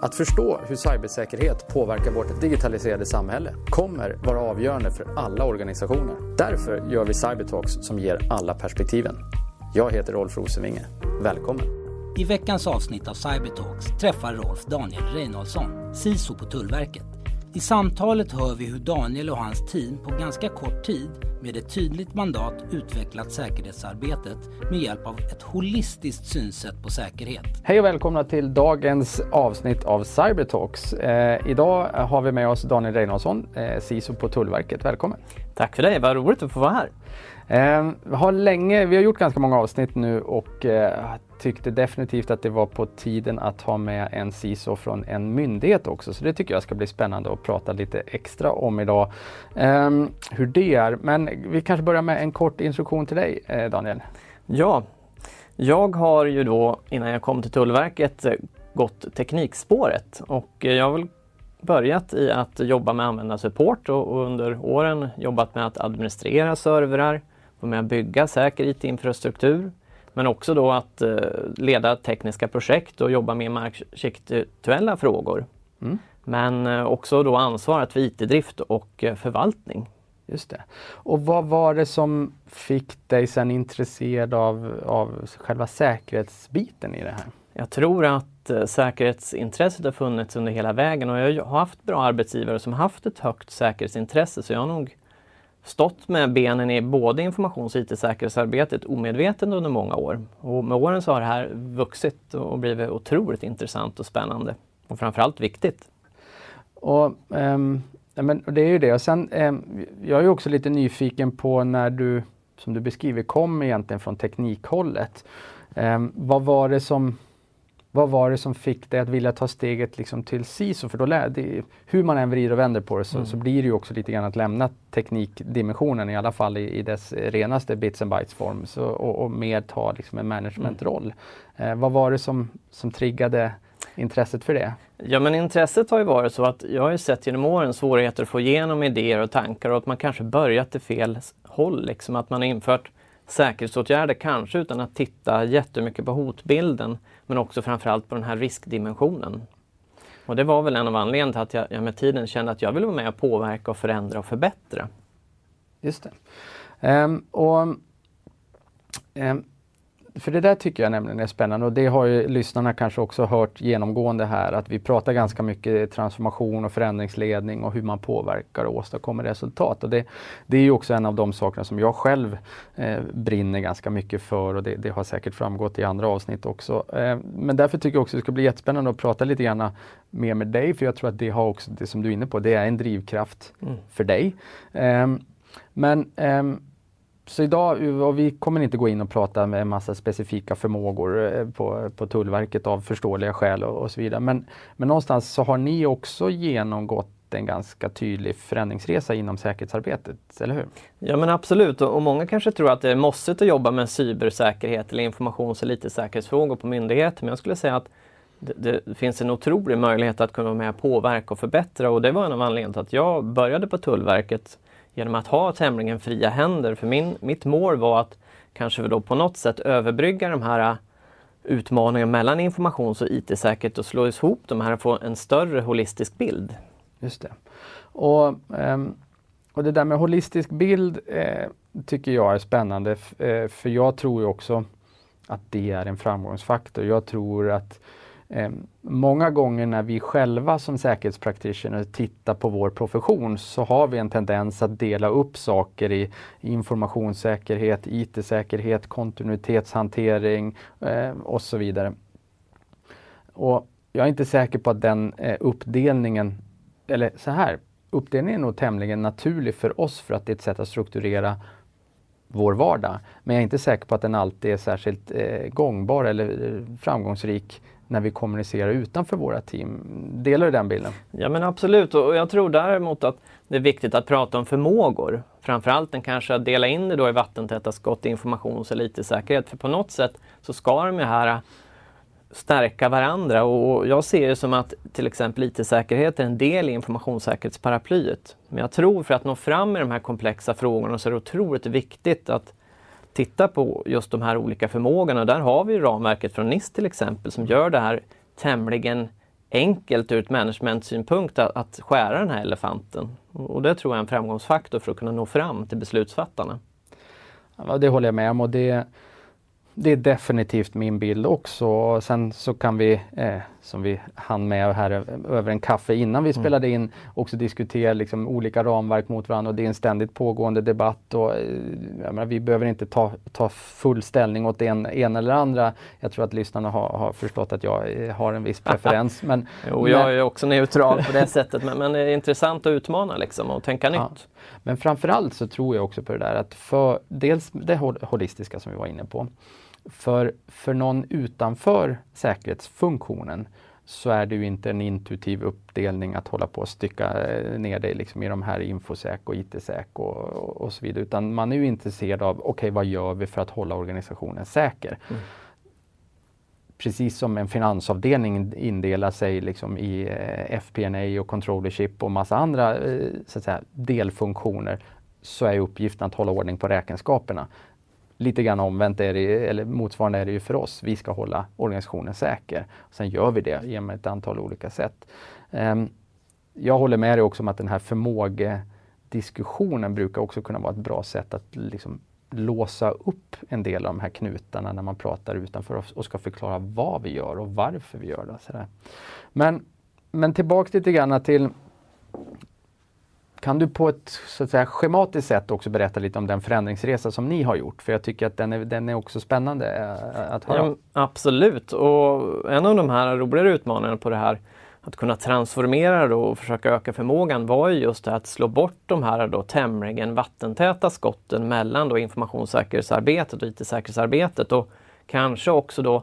Att förstå hur cybersäkerhet påverkar vårt digitaliserade samhälle kommer vara avgörande för alla organisationer. Därför gör vi Cybertalks som ger alla perspektiven. Jag heter Rolf Rosenvinge. Välkommen! I veckans avsnitt av Cybertalks träffar Rolf Daniel Reinholdsson, CISO på Tullverket. I samtalet hör vi hur Daniel och hans team på ganska kort tid med ett tydligt mandat utvecklat säkerhetsarbetet med hjälp av ett holistiskt synsätt på säkerhet. Hej och välkomna till dagens avsnitt av Cybertalks. Eh, idag har vi med oss Daniel Reinholdsson, eh, CISO på Tullverket. Välkommen! Tack för det, vad roligt att få vara här. Eh, har länge, vi har gjort ganska många avsnitt nu och eh, tyckte definitivt att det var på tiden att ha med en CISO från en myndighet också. Så det tycker jag ska bli spännande att prata lite extra om idag. Um, hur det är. Men vi kanske börjar med en kort instruktion till dig eh, Daniel. Ja, jag har ju då innan jag kom till Tullverket eh, gått teknikspåret och eh, jag har väl börjat i att jobba med användarsupport och under åren jobbat med att administrera servrar, vara med att bygga säker IT-infrastruktur men också då att eh, leda tekniska projekt och jobba med marksektuella frågor. Mm. Men eh, också då ansvaret för IT-drift och eh, förvaltning. Just det. Och vad var det som fick dig sen intresserad av, av själva säkerhetsbiten i det här? Jag tror att säkerhetsintresset har funnits under hela vägen och jag har haft bra arbetsgivare som haft ett högt säkerhetsintresse så jag har nog stått med benen i både informations och IT-säkerhetsarbetet omedvetet under många år. Och med åren så har det här vuxit och blivit otroligt intressant och spännande och framförallt viktigt. Och, um, men, det är ju det. Och sen, um, jag är också lite nyfiken på när du, som du beskriver, kom egentligen från teknikhållet. Um, vad var det som vad var det som fick dig att vilja ta steget liksom till SISO? För då lär, det, hur man än vrider och vänder på det så, mm. så, blir det ju också lite grann att lämna teknikdimensionen i alla fall i, i dess renaste bits and bytes form så, och, och mer ta liksom en managementroll. Mm. Eh, vad var det som, som triggade intresset för det? Ja men intresset har ju varit så att jag har ju sett genom åren svårigheter att få igenom idéer och tankar och att man kanske börjat i fel håll. Liksom att man har infört säkerhetsåtgärder, kanske utan att titta jättemycket på hotbilden, men också framförallt på den här riskdimensionen. Och det var väl en av anledningarna till att jag, jag med tiden kände att jag ville vara med och påverka och förändra och förbättra. Just det. Um, och um, för det där tycker jag nämligen är spännande och det har ju lyssnarna kanske också hört genomgående här att vi pratar ganska mycket transformation och förändringsledning och hur man påverkar och åstadkommer resultat. Och det, det är ju också en av de sakerna som jag själv eh, brinner ganska mycket för och det, det, har säkert framgått i andra avsnitt också. Eh, men därför tycker jag också det ska bli jättespännande att prata lite grann mer med dig för jag tror att det har också, det som du är inne på, det är en drivkraft mm. för dig. Eh, men ehm, så idag, och vi kommer inte gå in och prata med en massa specifika förmågor eh, på, på Tullverket av förståeliga skäl och, och så vidare. Men, men någonstans så har ni också genomgått en ganska tydlig förändringsresa inom säkerhetsarbetet, eller hur? Ja men absolut och många kanske tror att det är måste att jobba med cybersäkerhet eller informations och IT-säkerhetsfrågor på myndigheter. Men jag skulle säga att det, det, finns en otrolig möjlighet att kunna vara med och påverka och förbättra och det var en av anledningarna till att jag började på Tullverket genom att ha tämligen fria händer. För min, mitt mål var att kanske då på något sätt överbrygga de här äh, utmaningarna mellan informations och IT-säkerhet och slå ihop de här och få en större holistisk bild. Just det. Och, ehm, och det där med holistisk bild eh, tycker jag är spännande eh, för jag tror ju också att det är en framgångsfaktor. Jag tror att Eh, många gånger när vi själva som säkerhetspraktitioner tittar på vår profession så har vi en tendens att dela upp saker i informationssäkerhet, IT-säkerhet, kontinuitetshantering eh, och så vidare. Och jag är inte säker på att den eh, uppdelningen, eller så här, uppdelningen är nog tämligen naturlig för oss för att det är ett sätt att strukturera vår vardag. Men jag är inte säker på att den alltid är särskilt eh, gångbar eller eh, framgångsrik när vi kommunicerar utanför våra team. Delar du den bilden? Ja men absolut och jag tror däremot att det är viktigt att prata om förmågor. Framförallt den kanske att dela in det då i vattentäta skott informations och IT-säkerhet. För på något sätt så ska de ju här stärka varandra och jag ser det som att till exempel IT-säkerhet är en del i informationssäkerhetsparaplyet. Men jag tror för att nå fram med de här komplexa frågorna så är det otroligt viktigt att titta på just de här olika förmågorna. Där har vi ramverket från NIST till exempel som gör det här tämligen enkelt ur ett managementsynpunkt att, att skära den här elefanten. Och det tror jag är en framgångsfaktor för att kunna nå fram till beslutsfattarna. Ja, det håller jag med om och det, det är definitivt min bild också. Sen så kan vi, eh, som vi hann med här över en kaffe innan vi mm. spelade in, också diskutera liksom olika ramverk mot varandra och det är en ständigt pågående debatt. Och, eh, menar, vi behöver inte ta, ta full ställning åt en, en eller andra. Jag tror att lyssnarna har, har förstått att jag eh, har en viss preferens. men, jo, jag är också neutral på det sättet men, men det är intressant att utmana liksom och tänka ja. nytt. Men framförallt så tror jag också på det där att för dels det holistiska som vi var inne på. För, för någon utanför säkerhetsfunktionen så är det ju inte en intuitiv uppdelning att hålla på och stycka eh, ner det liksom i de här infosec och it-säk och, och, så vidare. Utan man är ju intresserad av, okej okay, vad gör vi för att hålla organisationen säker? Mm. Precis som en finansavdelning indelar sig liksom i eh, FP&A och controllership och massa andra eh, så att säga, delfunktioner så är uppgiften att hålla ordning på räkenskaperna lite grann omvänt är det, eller motsvarande är det ju för oss. Vi ska hålla organisationen säker. Sen gör vi det genom ett antal olika sätt. Ehm, jag håller med dig också om att den här förmågediskussionen brukar också kunna vara ett bra sätt att liksom låsa upp en del av de här knutarna när man pratar utanför oss och ska förklara vad vi gör och varför vi gör det. Sådär. Men, men tillbaks lite grann till kan du på ett så att säga, schematiskt sätt också berätta lite om den förändringsresa som ni har gjort? För jag tycker att den är, den är också spännande eh, eh, att höra. Ja, absolut, och en av de här roligare utmaningarna på det här att kunna transformera då och försöka öka förmågan var ju just det att slå bort de här då tämligen vattentäta skotten mellan då informationssäkerhetsarbetet och IT-säkerhetsarbetet och kanske också då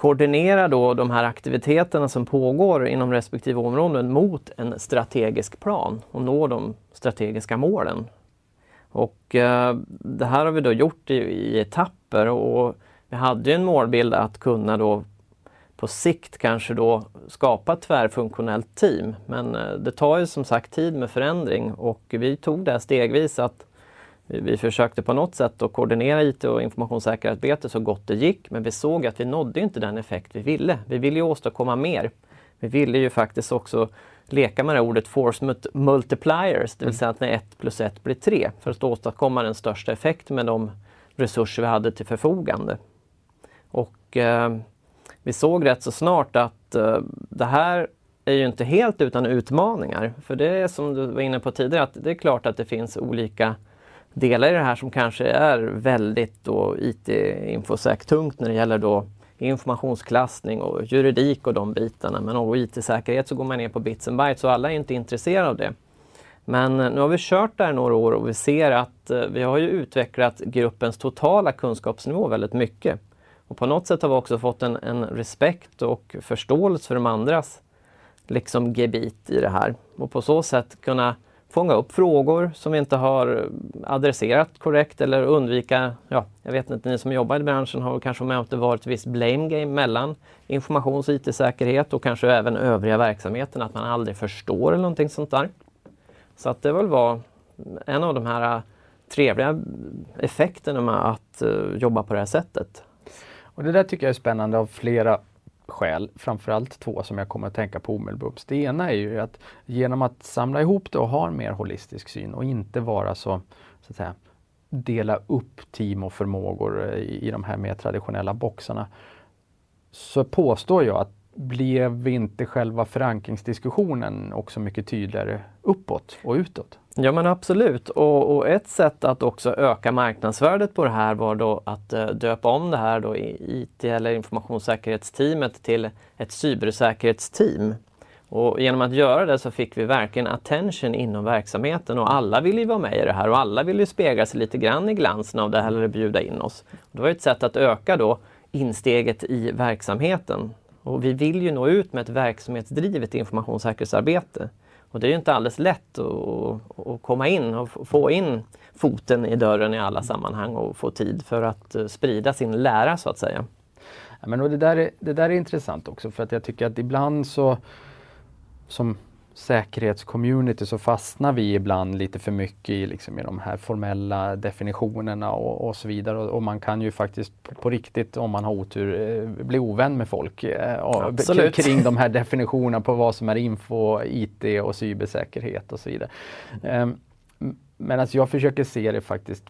koordinera då de här aktiviteterna som pågår inom respektive områden mot en strategisk plan och nå de strategiska målen. Och eh, det här har vi då gjort i, i etapper och vi hade en målbild att kunna då på sikt kanske då skapa ett tvärfunktionellt team. Men eh, det tar ju som sagt tid med förändring och vi tog det stegvis att vi försökte på något sätt att koordinera IT och informationssäkerhetsarbete så gott det gick, men vi såg att vi nådde inte den effekt vi ville. Vi ville ju åstadkomma mer. Vi ville ju faktiskt också leka med det ordet force multipliers, det vill säga att när 1 plus 1 blir 3, för att åstadkomma den största effekten med de resurser vi hade till förfogande. Och eh, vi såg rätt så snart att eh, det här är ju inte helt utan utmaningar. För det är som du var inne på tidigare, att det är klart att det finns olika delar i det här som kanske är väldigt IT-infosec-tungt när det gäller då informationsklassning och juridik och de bitarna. Men om IT-säkerhet så går man ner på bits and bytes och alla är inte intresserade av det. Men eh, nu har vi kört där några år och vi ser att eh, vi har ju utvecklat gruppens totala kunskapsnivå väldigt mycket. Och på något sätt har vi också fått en, en respekt och förståelse för de andras liksom gebit i det här. Och på så sätt kunna fånga upp frågor som vi inte har adresserat korrekt eller undvika, ja, jag vet inte, ni som jobbar i branschen har kanske med att det varit ett visst blame game mellan informations och IT-säkerhet och kanske även övriga verksamheten, att man aldrig förstår eller någonting sånt där. Så att det väl var en av de här äh, trevliga effekterna med att äh, jobba på det här sättet. Och det där tycker jag är spännande av flera skäl, framförallt två som jag kommer att tänka på omedelbart. Det ena är ju att genom att samla ihop det och ha en mer holistisk syn och inte vara så, så att säga, dela upp team och förmågor eh, i, i de här mer traditionella boxarna, så påstår jag att blev inte själva förankringsdiskussionen också mycket tydligare uppåt och utåt? Ja men absolut och, och, ett sätt att också öka marknadsvärdet på det här var då att eh, döpa om det här då i IT eller informationssäkerhetsteamet till ett cybersäkerhetsteam. Och genom att göra det så fick vi verkligen attention inom verksamheten och alla ville ju vara med i det här och alla ville ju spegla sig lite grann i glansen av det här eller bjuda in oss. Det var ett sätt att öka då insteget i verksamheten. Och vi vill ju nå ut med ett verksamhetsdrivet informationssäkerhetsarbete. Och det är ju inte alldeles lätt att, att komma in och få in foten i dörren i alla sammanhang och få tid för att eh, sprida sin lära så att säga. Ja, men och det, där är, det där är intressant också för att jag tycker att ibland så som säkerhetscommunity så fastnar vi ibland lite för mycket i, liksom, i de här formella definitionerna och, och så vidare. Och, och, man kan ju faktiskt på, på, riktigt, om man har otur, eh, bli ovän med folk eh, kring de här definitionerna på vad som är info, IT och cybersäkerhet och så vidare. Eh, men alltså jag försöker se det faktiskt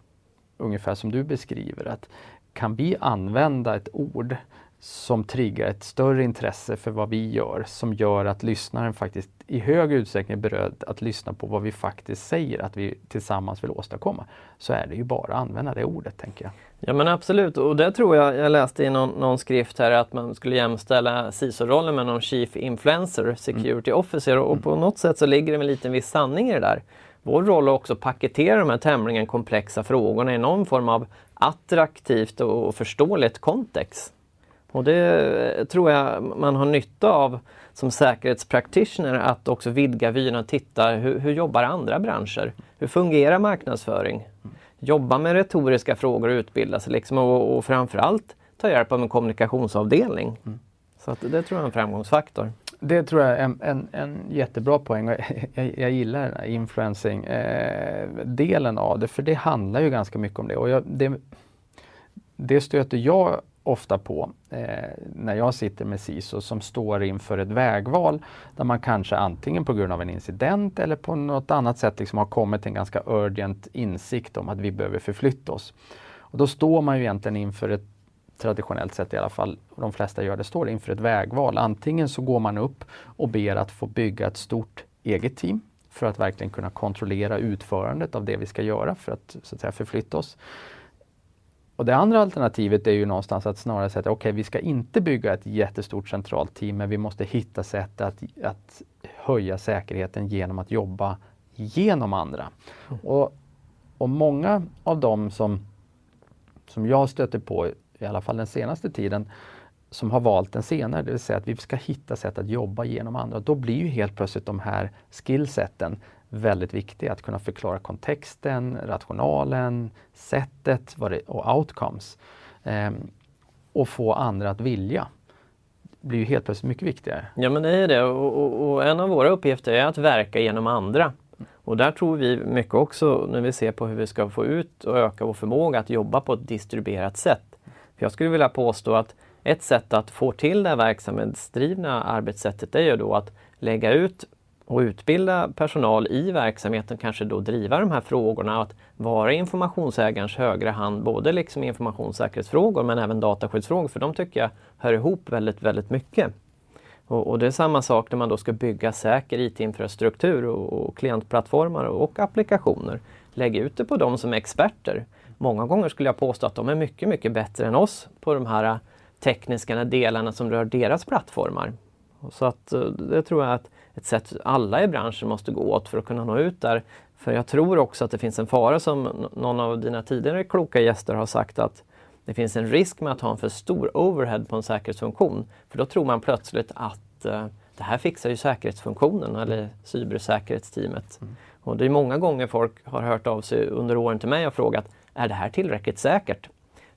ungefär som du beskriver, att kan vi använda ett ord som triggar ett större intresse för vad vi gör, som gör att lyssnaren faktiskt i hög utsträckning är beredd att lyssna på vad vi faktiskt säger att vi tillsammans vill åstadkomma, så är det ju bara att använda det ordet, tänker jag. Ja men absolut, och det tror jag, jag läste i någon, någon skrift här att man skulle jämställa CISO-rollen med någon Chief Influencer, Security mm. Officer och, och på något sätt så ligger det en liten viss sanning i det där. Vår roll är också att paketera de här tämligen komplexa frågorna i någon form av attraktivt och förståeligt kontext. Och det tror jag man har nytta av som säkerhetspractitioner att också vidga vyn och titta hur, hur jobbar andra branscher? Hur fungerar marknadsföring? Jobba med retoriska frågor och utbilda sig liksom och, och framförallt ta hjälp av en kommunikationsavdelning. Mm. Så att det tror jag är en framgångsfaktor. Det tror jag är en, en, en jättebra poäng. Jag, jag gillar den här influencing-delen eh, av det, för det handlar ju ganska mycket om det. Och jag, det, det stöter jag ofta på eh, när jag sitter med SISO som står inför ett vägval där man kanske antingen på grund av en incident eller på något annat sätt liksom har kommit till en ganska urgent insikt om att vi behöver förflytta oss. Och då står man ju egentligen inför ett traditionellt sett i alla fall, de flesta gör det, står inför ett vägval. Antingen så går man upp och ber att få bygga ett stort eget team för att verkligen kunna kontrollera utförandet av det vi ska göra för att, så att säga, förflytta oss. Och det andra alternativet är ju någonstans att snarare säga att okej, okay, vi ska inte bygga ett jättestort centralt team, men vi måste hitta sätt att, att höja säkerheten genom att jobba genom andra. Mm. Och, och många av dem som, som jag stöter på, i alla fall den senaste tiden, som har valt den senare, det vill säga att vi ska hitta sätt att jobba genom andra. Då blir ju helt plötsligt de här skillseten väldigt viktig, att kunna förklara kontexten, rationalen, sättet det, och outcomes. Eh, och få andra att vilja blir ju helt plötsligt mycket viktigare. Ja men det är det och, och, och, en av våra uppgifter är att verka genom andra. Och där tror vi mycket också när vi ser på hur vi ska få ut och öka vår förmåga att jobba på ett distribuerat sätt. För jag skulle vilja påstå att ett sätt att få till det här verksamhetsdrivna arbetssättet är ju då att lägga ut och utbilda personal i verksamheten, kanske då driva de här frågorna, att vara informationsägarens högra hand, både liksom informationssäkerhetsfrågor men även dataskyddsfrågor, för de tycker jag hör ihop väldigt, väldigt mycket. Och, och det är samma sak när man då ska bygga säker IT-infrastruktur och, och klientplattformar och applikationer. Lägg ut det på dem som är experter. Många gånger skulle jag påstå att de är mycket, mycket bättre än oss på de här eh, tekniska delarna som rör deras plattformar. Så att eh, det tror jag att ett sätt alla i branschen måste gå åt för att kunna nå ut där. För jag tror också att det finns en fara som någon av dina tidigare kloka gäster har sagt att det finns en risk med att ha en för stor overhead på en säkerhetsfunktion. För då tror man plötsligt att uh, det här fixar ju säkerhetsfunktionen eller cybersäkerhetsteamet. Mm. Och det är många gånger folk har hört av sig under åren till mig och frågat är det här tillräckligt säkert?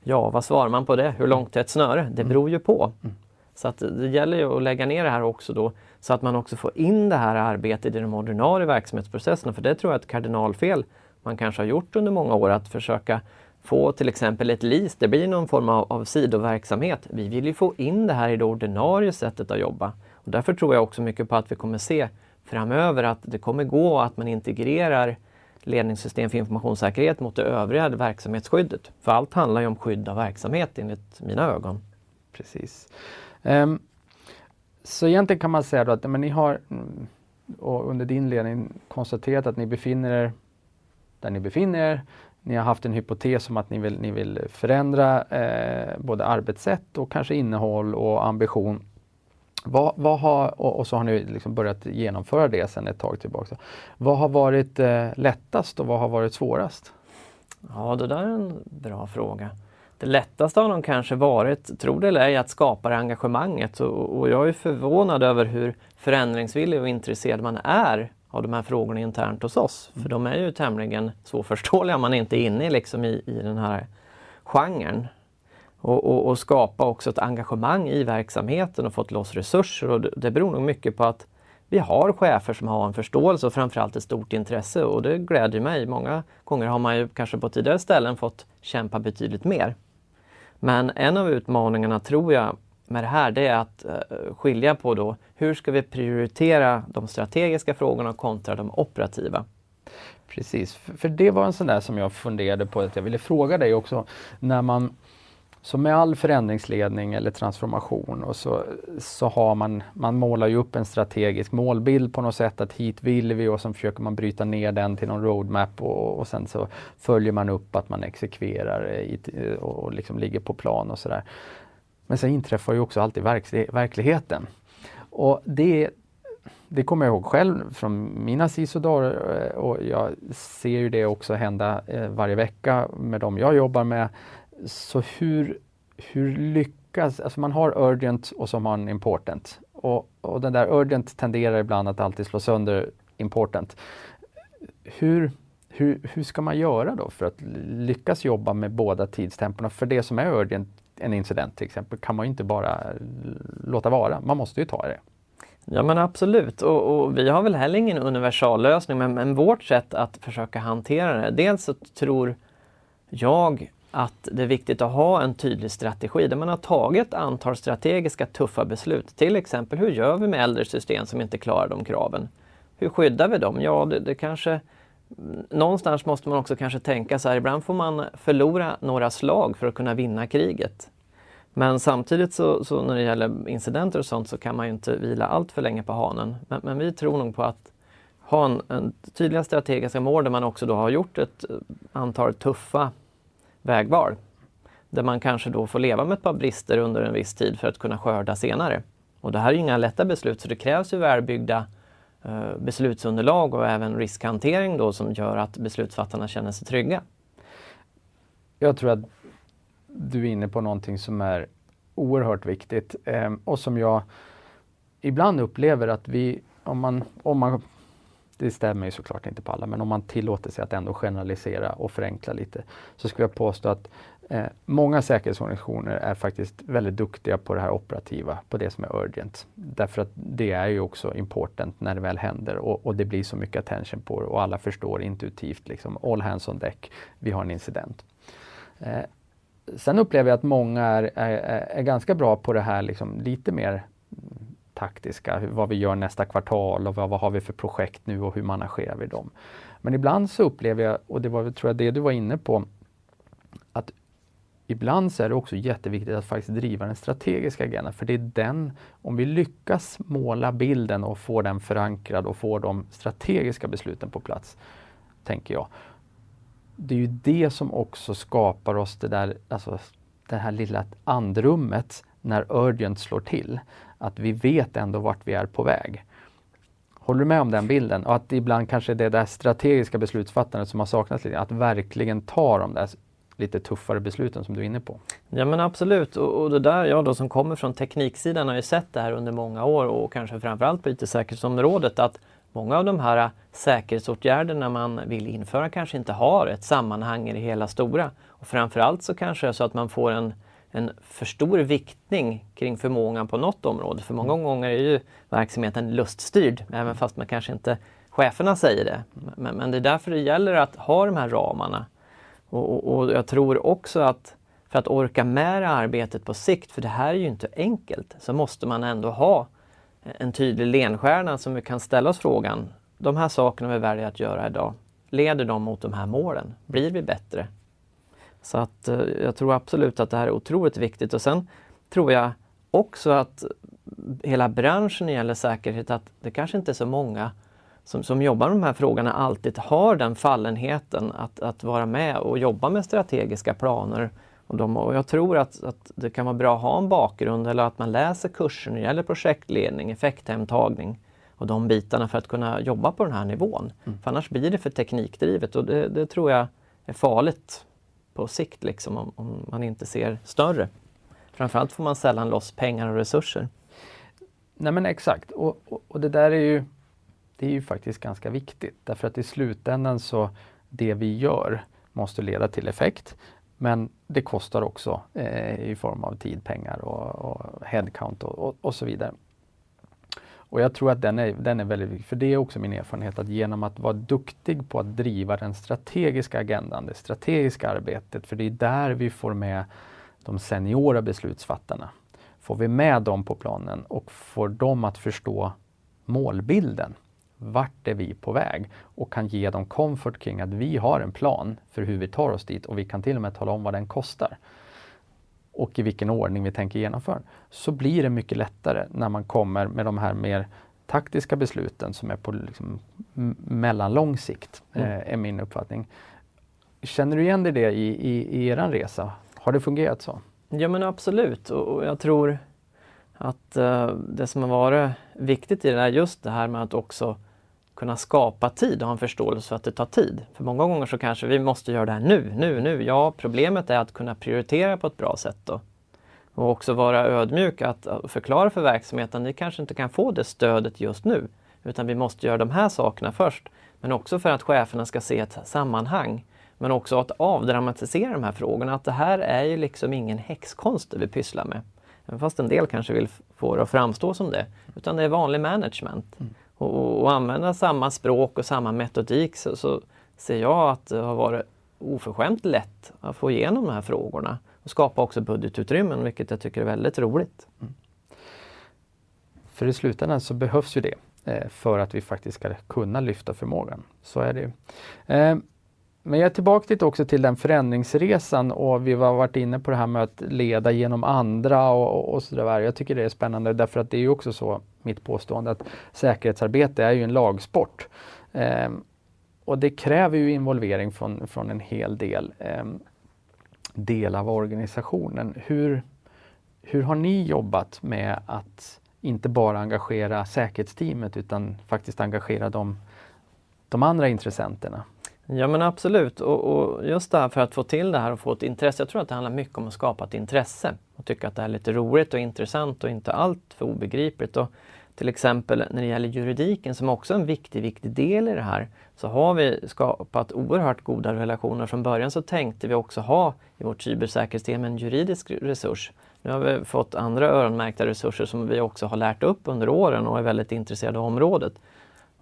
Ja, vad svarar man på det? Hur långt är ett snöre? Det beror ju på. Mm. Så att det gäller ju att lägga ner det här också då så att man också får in det här arbetet i de ordinarie verksamhetsprocesserna. För det tror jag är ett kardinalfel man kanske har gjort under många år att försöka få till exempel ett LIS, det blir någon form av, av sidoverksamhet. Vi vill ju få in det här i det ordinarie sättet att jobba. Och därför tror jag också mycket på att vi kommer se framöver att det kommer gå att man integrerar ledningssystem för informationssäkerhet mot det övriga verksamhetsskyddet. För allt handlar ju om skydd av verksamhet enligt mina ögon. Precis. Um, så egentligen kan man säga då att men ni har mm, och under din ledning konstaterat att ni befinner er där ni befinner er. Ni har haft en hypotes om att ni vill, ni vill förändra eh, både arbetssätt och kanske innehåll och ambition. Vad, vad har, och, och, så har ni liksom börjat genomföra det sedan ett tag tillbaka. Vad har varit eh, lättast och vad har varit svårast? Ja, det där är en bra fråga. Det lättaste har nog kanske varit, tro det eller ej, att skapa det engagemanget och, och jag är förvånad över hur förändringsvillig och intresserad man är av de här frågorna internt hos oss. För de är ju tämligen svårförståeliga om man inte är inne liksom i, i den här genren. Och, och, och, skapa också ett engagemang i verksamheten och fått loss resurser. Och det, det beror nog mycket på att vi har chefer som har en förståelse och framförallt ett stort intresse och det glädjer mig. Många gånger har man ju kanske på tidigare ställen fått kämpa betydligt mer. Men en av utmaningarna tror jag med det här det är att eh, skilja på då hur ska vi prioritera de strategiska frågorna kontra de operativa. Precis, för det var en sån där som jag funderade på att jag ville fråga dig också när man så med all förändringsledning eller transformation och så, så har man, man målar ju upp en strategisk målbild på något sätt att hit vill vi och så försöker man bryta ner den till någon roadmap och, och sen så följer man upp att man exekverar i, och liksom ligger på plan och sådär. Men sen inträffar ju också alltid verk, verkligheten. Och det, det kommer jag ihåg själv från mina SISO-dagar eh, och jag ser ju det också hända eh, varje vecka med de jag jobbar med så hur, hur lyckas, alltså man har urgent och så har man important. Och, och den där urgent tenderar ibland att alltid slå sönder important. Hur, hur, hur ska man göra då för att lyckas jobba med båda tidstempona? För det som är urgent, en incident till exempel, kan man inte bara låta vara. Man måste ju ta det. Ja men absolut och, och, vi har väl heller ingen universallösning men, men vårt sätt att försöka hantera det. Dels så tror jag att det är viktigt att ha en tydlig strategi där man har tagit ett antal strategiska tuffa beslut. Till exempel, hur gör vi med äldre system som inte klarar de kraven? Hur skyddar vi dem? Ja, det, det kanske Någonstans måste man också kanske tänka så här, ibland får man förlora några slag för att kunna vinna kriget. Men samtidigt så, så när det gäller incidenter och sånt så kan man ju inte vila allt för länge på hanen. Men, men vi tror nog på att ha en, en tydliga strategiska mål där man också då har gjort ett antal tuffa vägval. Där man kanske då får leva med ett par brister under en viss tid för att kunna skörda senare. Och det här är inga lätta beslut så det krävs ju välbyggda eh, beslutsunderlag och även riskhantering då som gör att beslutsfattarna känner sig trygga. Jag tror att du är inne på någonting som är oerhört viktigt eh, och som jag ibland upplever att vi, om man, om man det stämmer ju såklart inte på alla, men om man tillåter sig att ändå generalisera och förenkla lite så skulle jag påstå att eh, många säkerhetsorganisationer är faktiskt väldigt duktiga på det här operativa, på det som är urgent. Därför att det är ju också important när det väl händer och, och det blir så mycket attention på det och alla förstår intuitivt liksom all hands on deck, vi har en incident. Eh, sen upplever jag att många är, är, är ganska bra på det här liksom lite mer taktiska, vad vi gör nästa kvartal och vad, vad har vi för projekt nu och hur managerar vi dem. Men ibland så upplever jag, och det var tror jag det du var inne på, att ibland så är det också jätteviktigt att faktiskt driva den strategiska agendan, för det är den, om vi lyckas måla bilden och få den förankrad och få de strategiska besluten på plats, tänker jag. Det är ju det som också skapar oss det där, alltså det här lilla andrummet när urgent slår till att vi vet ändå vart vi är på väg. Håller du med om den bilden? Och att ibland kanske det där strategiska beslutsfattandet som har saknats lite, att verkligen ta de där lite tuffare besluten som du är inne på. Ja men absolut och, och det där, jag då som kommer från tekniksidan har ju sett det här under många år och kanske framförallt på IT-säkerhetsområdet att många av de här säkerhetsåtgärderna man vill införa kanske inte har ett sammanhang i det hela stora. Och framförallt så kanske det är så att man får en en för stor viktning kring förmågan på något område. För många mm. gånger är ju verksamheten luststyrd, även fast man kanske inte cheferna säger det. Men, men det är därför det gäller att ha de här ramarna. Och, och, och, jag tror också att för att orka med det arbetet på sikt, för det här är ju inte enkelt, så måste man ändå ha en tydlig ledstjärna som vi kan ställa oss frågan, de här sakerna vi väljer att göra idag, leder de mot de här målen? Blir vi bättre? Så att eh, jag tror absolut att det här är otroligt viktigt och sen tror jag också att hela branschen när det gäller säkerhet, att det kanske inte är så många som, som jobbar med de här frågorna alltid har den fallenheten att, att vara med och jobba med strategiska planer. Och, de, och jag tror att, att det kan vara bra att ha en bakgrund eller att man läser kurser när det gäller projektledning, effekthemtagning och de bitarna för att kunna jobba på den här nivån. Mm. För annars blir det för teknikdrivet och det, det tror jag är farligt på sikt liksom, om, om, man inte ser större. Framförallt får man sällan loss pengar och resurser. Nej men exakt och, och, och, det där är ju, det är ju faktiskt ganska viktigt därför att i slutändan så det vi gör måste leda till effekt. Men det kostar också eh, i form av tid, pengar och, och headcount och, och, och så vidare. Och jag tror att den är, den är väldigt viktig, för det är också min erfarenhet att genom att vara duktig på att driva den strategiska agendan, det strategiska arbetet, för det är där vi får med de seniora beslutsfattarna. Får vi med dem på planen och får dem att förstå målbilden, vart är vi på väg? Och kan ge dem comfort kring att vi har en plan för hur vi tar oss dit och vi kan till och med tala om vad den kostar och i vilken ordning vi tänker genomföra. Så blir det mycket lättare när man kommer med de här mer taktiska besluten som är på liksom mellanlång sikt, mm. eh, är min uppfattning. Känner du igen dig det i, i, i er resa? Har det fungerat så? Ja men absolut och jag tror att uh, det som har varit viktigt i det är just det här med att också kunna skapa tid och ha en förståelse för att det tar tid. För många gånger så kanske vi måste göra det här nu, nu, nu. Ja, problemet är att kunna prioritera på ett bra sätt då. Och också vara ödmjuk att förklara för verksamheten, ni kanske inte kan få det stödet just nu, utan vi måste göra de här sakerna först. Men också för att cheferna ska se ett sammanhang. Men också att avdramatisera de här frågorna, att det här är ju liksom ingen häxkonst det vi pysslar med. Även fast en del kanske vill få det att framstå som det. Utan det är vanlig management. Mm och, och använda samma språk och samma metodik så, så ser jag att det har varit oförskämt lätt att få igenom de här frågorna och skapa också budgetutrymmen, vilket jag tycker är väldigt roligt. Mm. För i slutändan så behövs ju det eh, för att vi faktiskt ska kunna lyfta förmågan. Så är det. ju. Eh, men jag är tillbaka lite också till den förändringsresan och vi har varit inne på det här med att leda genom andra och, och sådär. Jag tycker det är spännande därför att det är ju också så, mitt påstående, att säkerhetsarbete är ju en lagsport. Eh, och det kräver ju involvering från, från en hel del eh, del av organisationen. Hur, hur har ni jobbat med att inte bara engagera säkerhetsteamet utan faktiskt engagera de, de andra intressenterna? Ja men absolut och, och, just det här för att få till det här och få ett intresse. Jag tror att det handlar mycket om att skapa ett intresse och tycka att det är lite roligt och intressant och inte allt för obegripligt. Och till exempel när det gäller juridiken som också är en viktig, viktig del i det här så har vi skapat oerhört goda relationer. Från början så tänkte vi också ha i vårt cybersäkerhetssystem en juridisk resurs. Nu har vi fått andra öronmärkta resurser som vi också har lärt upp under åren och är väldigt intresserade av området.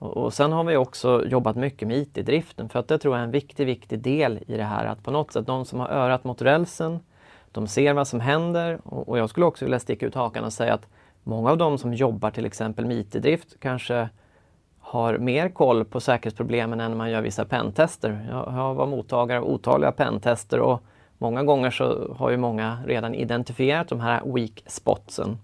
Och, sen har vi också jobbat mycket med IT-driften för att det tror jag är en viktig, viktig del i det här att på något sätt de som har örat mot rälsen, de ser vad som händer och, och jag skulle också vilja sticka ut hakan och säga att många av de som jobbar till exempel med IT-drift kanske har mer koll på säkerhetsproblemen än man gör vissa pentester. Jag, jag var mottagare av otaliga pentester och många gånger så har ju många redan identifierat de här weak spotsen.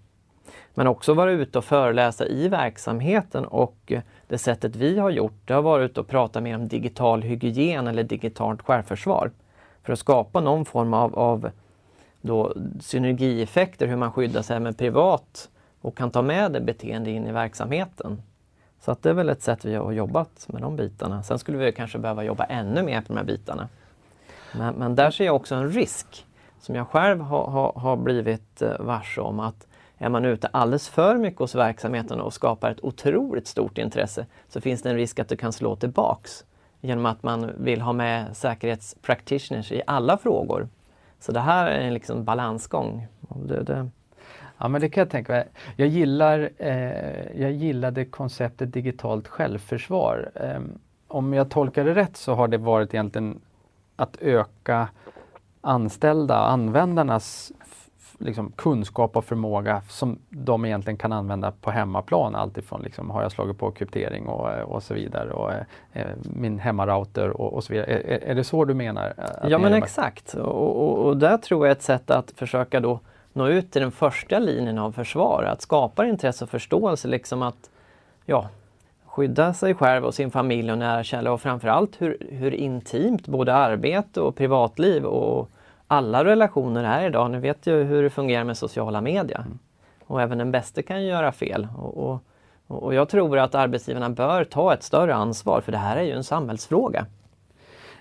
Men också vara ute och föreläsa i verksamheten och det sättet vi har gjort det har varit att prata mer om digital hygien eller digitalt självförsvar. För att skapa någon form av, av då synergieffekter, hur man skyddar sig med privat och kan ta med det beteende in i verksamheten. Så att det är väl ett sätt vi har jobbat med de bitarna. Sen skulle vi kanske behöva jobba ännu mer på de här bitarna. Men, men där ser jag också en risk som jag själv har, ha, ha blivit eh, varse om att är man ute alldeles för mycket hos verksamheten och skapar ett otroligt stort intresse så finns det en risk att det kan slå tillbaks genom att man vill ha med säkerhetspractitioners i alla frågor. Så det här är en liksom balansgång. Det, det... Ja men det kan jag tänka mig. Jag gillar, eh, jag gillade konceptet digitalt självförsvar. Eh, om jag tolkar det rätt så har det varit egentligen att öka anställda, användarnas liksom, kunskap och förmåga som de egentligen kan använda på hemmaplan. Alltifrån liksom, har jag slagit på kryptering och, och så vidare och eh, min hemmarouter och, och så vidare. Är, är, det så du menar? Ja men exakt och, och, och där tror jag ett sätt att försöka då nå ut till den första linjen av försvar, att skapa intresse och förståelse liksom att ja, skydda sig själv och sin familj och nära källor och framförallt hur, hur intimt både arbete och privatliv och alla relationer är idag. Ni vet ju hur det fungerar med sociala medier. Mm. Och även den bästa kan göra fel. Och, och, och, jag tror att arbetsgivarna bör ta ett större ansvar för det här är ju en samhällsfråga.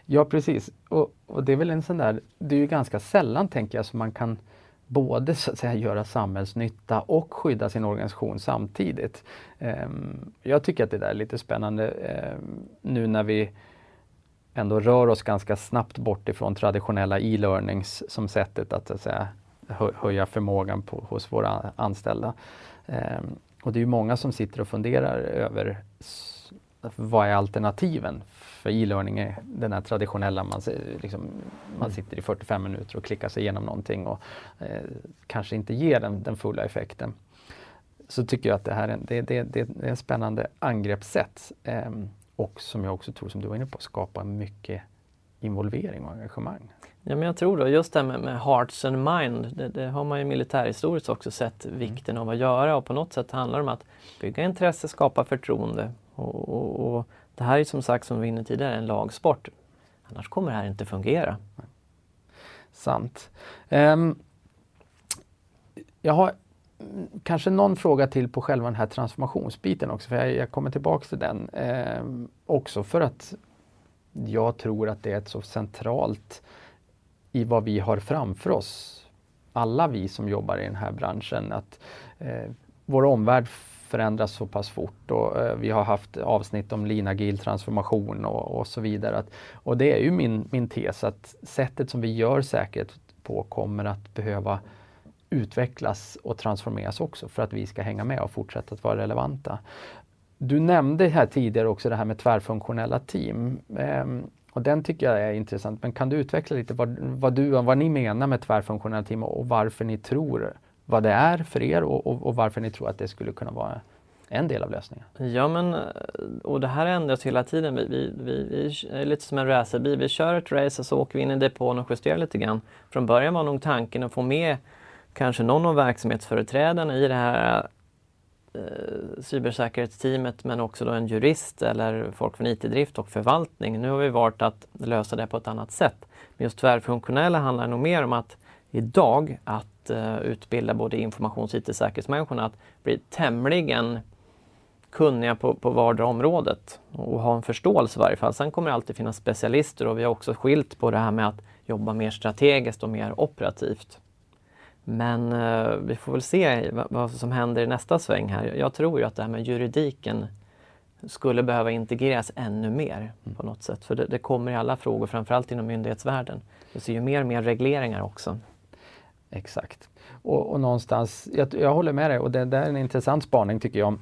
Ja precis. Och, och det är väl en sån där, det är ju ganska sällan tänker jag som man kan både så att säga göra samhällsnytta och skydda sin organisation samtidigt. Um, jag tycker att det där är lite spännande um, nu när vi ändå rör oss ganska snabbt bort ifrån traditionella e-learnings som sättet att, att säga, höja förmågan på, hos våra anställda. Um, och det är många som sitter och funderar över vad är alternativen? För e-learning är den här traditionella, man, liksom, man mm. sitter i 45 minuter och klickar sig igenom någonting och eh, kanske inte ger den, den fulla effekten. Så tycker jag att det här är, det, det, det är en spännande angreppssätt eh, och som jag också tror, som du var inne på, skapar mycket involvering och engagemang. Ja, men jag tror då just det här med, med hearts and mind, det, det, har man ju militärhistoriskt också sett mm. vikten av att göra och på något sätt handlar det om att bygga intresse, skapa förtroende och, och, och det här är som sagt, som vi var inne tidigare, en lagsport. Annars kommer det här inte fungera. Sant. Um, jag har kanske någon fråga till på själva den här transformationsbiten också, för jag, jag kommer tillbaks till den. eh, också för att jag tror att det är ett så centralt i vad vi har framför oss, alla vi som jobbar i den här branschen, att eh, vår omvärld förändras så pass fort och eh, vi har haft avsnitt om linagil transformation och, och, så vidare. Att, och det är ju min, min tes att sättet som vi gör säkerhet på kommer att behöva utvecklas och transformeras också för att vi ska hänga med och fortsätta att vara relevanta. Du nämnde här tidigare också det här med tvärfunktionella team. Ehm, och den tycker jag är intressant. Men kan du utveckla lite vad, vad, du, vad ni menar med tvärfunktionella team och varför ni tror vad det är för er och, och, och, varför ni tror att det skulle kunna vara en del av lösningen. Ja men eh, och det här ändras hela tiden. Vi, vi, vi, vi är lite som en racerbil. Vi kör ett race och så åker vi in i depån och justerar lite grann. Från början var nog tanken att få med kanske någon av verksamhetsföreträdarna i det här eh, cybersäkerhetsteamet men också då en jurist eller folk från IT-drift och förvaltning. Nu har vi valt att lösa det på ett annat sätt. Men just tvärfunktionella handlar nog mer om att idag att uh, utbilda både informations och IT-säkerhetsmänniskorna att bli tämligen kunniga på, på vardera området och ha en förståelse i varje fall. Sen kommer det alltid finnas specialister och vi har också skilt på det här med att jobba mer strategiskt och mer operativt. Men eh, vi får väl se vad, vad, som händer i nästa sväng här. Jag tror ju att det här med juridiken skulle behöva integreras ännu mer mm. på något sätt. För det, det, kommer i alla frågor, framförallt inom myndighetsvärlden. Vi ser ju mer och mer regleringar också. Exakt. Och, och någonstans, jag, jag håller med dig och det, det är en intressant spaning tycker jag.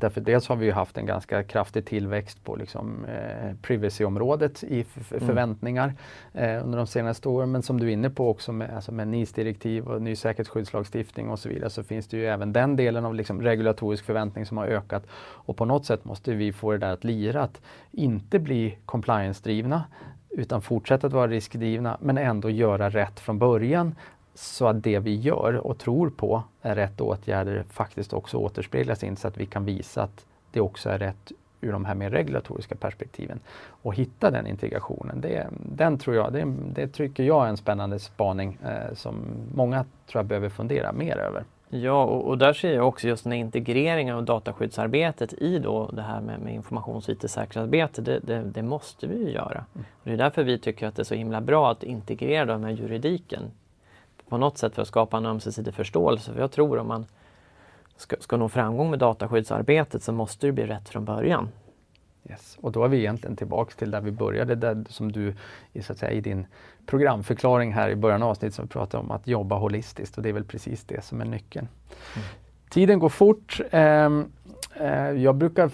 Därför dels har vi haft en ganska kraftig tillväxt på liksom, eh, privacy-området i mm. förväntningar eh, under de senaste åren. Men som du är inne på också med, alltså med NIS-direktiv och ny säkerhetsskyddslagstiftning och så vidare så finns det ju även den delen av liksom, regulatorisk förväntning som har ökat. Och på något sätt måste vi få det där att lira, att inte bli compliance-drivna utan fortsätta att vara riskdrivna men ändå göra rätt från början så att det vi gör och tror på är rätt åtgärder faktiskt också återspeglas in så att vi kan visa att det också är rätt ur de här mer regulatoriska perspektiven. Och hitta den integrationen, det, den tror jag, det, det tycker jag är en spännande spaning eh, som många tror jag behöver fundera mer över. Ja, och, och, där ser jag också just den integreringen av dataskyddsarbetet i då det här med, med informations och IT-säkerhetsarbete. Det, det, det, måste vi ju göra. Mm. Och det är därför vi tycker att det är så himla bra att integrera de här juridiken på något sätt för att skapa en ömsesidig förståelse. För jag tror om man ska, ska nå framgång med dataskyddsarbetet så måste det bli rätt från början. Yes. Och då är vi egentligen tillbaks till där vi började, där som du i, så att säga, i din programförklaring här i början av avsnittet som pratade om att jobba holistiskt och det är väl precis det som är nyckeln. Mm. Tiden går fort. Eh, eh, jag brukar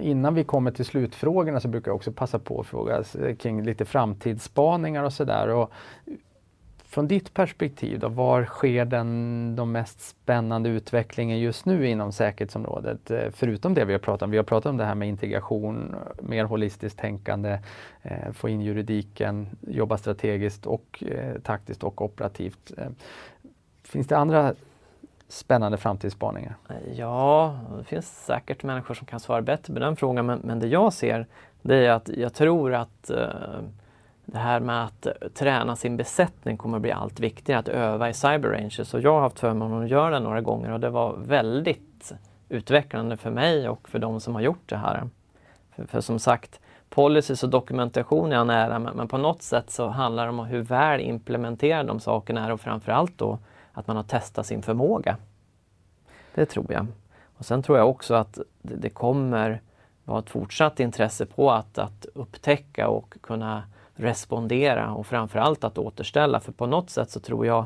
innan vi kommer till slutfrågorna så brukar jag också passa på att fråga kring lite framtidsspaningar och sådär. Från ditt perspektiv, då, var sker den de mest spännande utvecklingen just nu inom säkerhetsområdet? Eh, förutom det vi har pratat om. Vi har pratat om det här med integration, mer holistiskt tänkande, eh, få in juridiken, jobba strategiskt och eh, taktiskt och operativt. Eh, finns det andra spännande framtidsspaningar? Ja, det finns säkert människor som kan svara bättre på den frågan men, men det jag ser det är att jag tror att eh, det här med att eh, träna sin besättning kommer att bli allt viktigare, att öva i cyber rangers. Och jag har haft förmånen att göra det några gånger och det var väldigt utvecklande för mig och för de som har gjort det här. För, för som sagt, policies och dokumentation är jag nära men, men på något sätt så handlar det om hur väl implementerade de sakerna är och framförallt då att man har testat sin förmåga. Det tror jag. Och sen tror jag också att det, det kommer vara ett fortsatt intresse på att, att upptäcka och kunna respondera och framförallt att återställa. För på något sätt så tror jag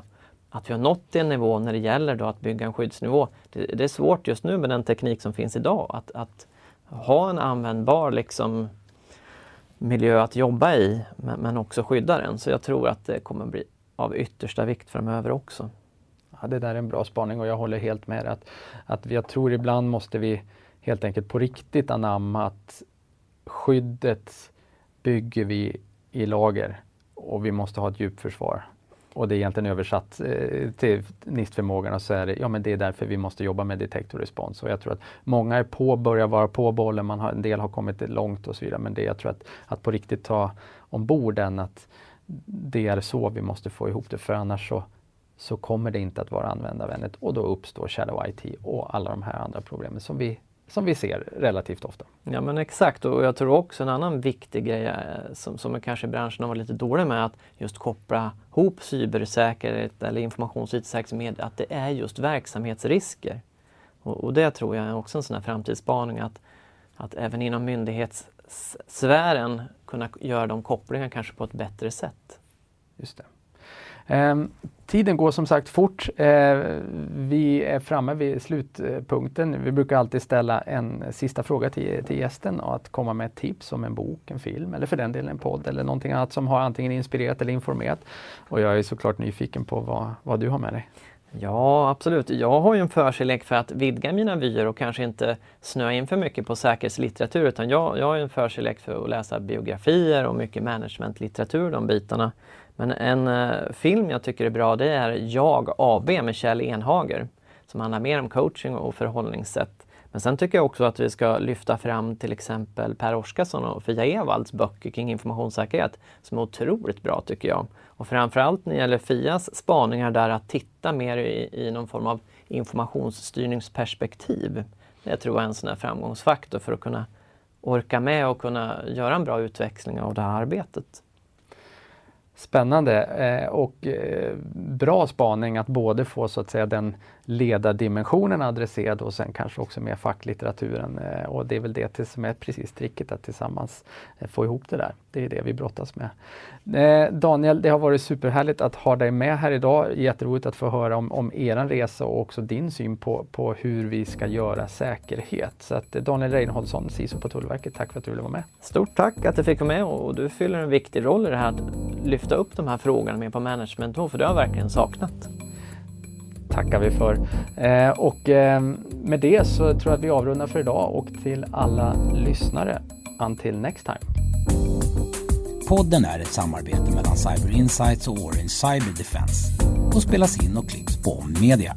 att vi har nått en nivå när det gäller då att bygga en skyddsnivå. Det, det är svårt just nu med den teknik som finns idag att, att ha en användbar liksom, miljö att jobba i men, men också skydda den. Så jag tror att det kommer bli av yttersta vikt framöver också. Ja, det där är en bra spaning och jag håller helt med att, att jag tror ibland måste vi helt enkelt på riktigt anamma att skyddet bygger vi i lager och vi måste ha ett djupförsvar. Och det är egentligen översatt eh, till NIST-förmågan och så är det, ja men det är därför vi måste jobba med detektor respons. Och jag tror att många är på, börjar vara på bollen, man har, en del har kommit långt och så vidare. Men det jag tror att, att på riktigt ta ombord den att det är så vi måste få ihop det för annars så, så kommer det inte att vara användarvänligt och då uppstår Shadow IT och alla de här andra problemen som vi som vi ser relativt ofta. Ja men exakt och jag tror också en annan viktig grej eh, som, som kanske branschen har varit lite dålig med att just koppla ihop cybersäkerhet eller informations med att det är just verksamhetsrisker. Och, och det tror jag är också en sån här framtidsspaning att, att även inom myndighetssfären kunna göra de kopplingarna kanske på ett bättre sätt. Just det. Ehm, tiden går som sagt fort. Ehm, vi är framme vid slutpunkten. Vi brukar alltid ställa en sista fråga till, till gästen och att komma med ett tips om en bok, en film eller för den delen en podd eller någonting annat som har antingen inspirerat eller informerat. Och jag är såklart nyfiken på vad, vad du har med dig. Ja, absolut. Jag har ju en förkärlek för att vidga mina vyer och kanske inte snöa in för mycket på säkerhetslitteratur utan jag, jag har en förkärlek för att läsa biografier och mycket managementlitteratur, de bitarna. Men en eh, film jag tycker är bra det är Jag AB med Kjell Enhager som handlar mer om coaching och förhållningssätt. Men sen tycker jag också att vi ska lyfta fram till exempel Per Oskarsson och Fia Evalds böcker kring informationssäkerhet som är otroligt bra tycker jag. Och framförallt när det gäller Fias spaningar där att titta mer i, i någon form av informationsstyrningsperspektiv. Det tror jag är en sån här framgångsfaktor för att kunna orka med och kunna göra en bra utväxling av det här arbetet. Spännande eh, och eh, bra spaning att både få så att säga den ledardimensionen adresserad och sen kanske också mer facklitteraturen. Eh, och det är väl det som är precis tricket att tillsammans eh, få ihop det där. Det är det vi brottas med. Eh, Daniel, det har varit superhärligt att ha dig med här idag. Jätteroligt att få höra om, om er resa och också din syn på, på hur vi ska göra säkerhet. Så att Daniel Reinholdsson, CISO på Tullverket, tack för att du ville vara med. Stort tack att du fick vara med och du fyller en viktig roll i det här att lyfta upp de här frågorna mer på managementnivå, för det har jag verkligen saknat tackar vi för. Eh, och eh, med det så tror jag att vi avrundar för idag och till alla lyssnare, until next time. Podden är ett samarbete mellan Cyber Insights och Orange Cyber Defense och spelas in och klipps på Media.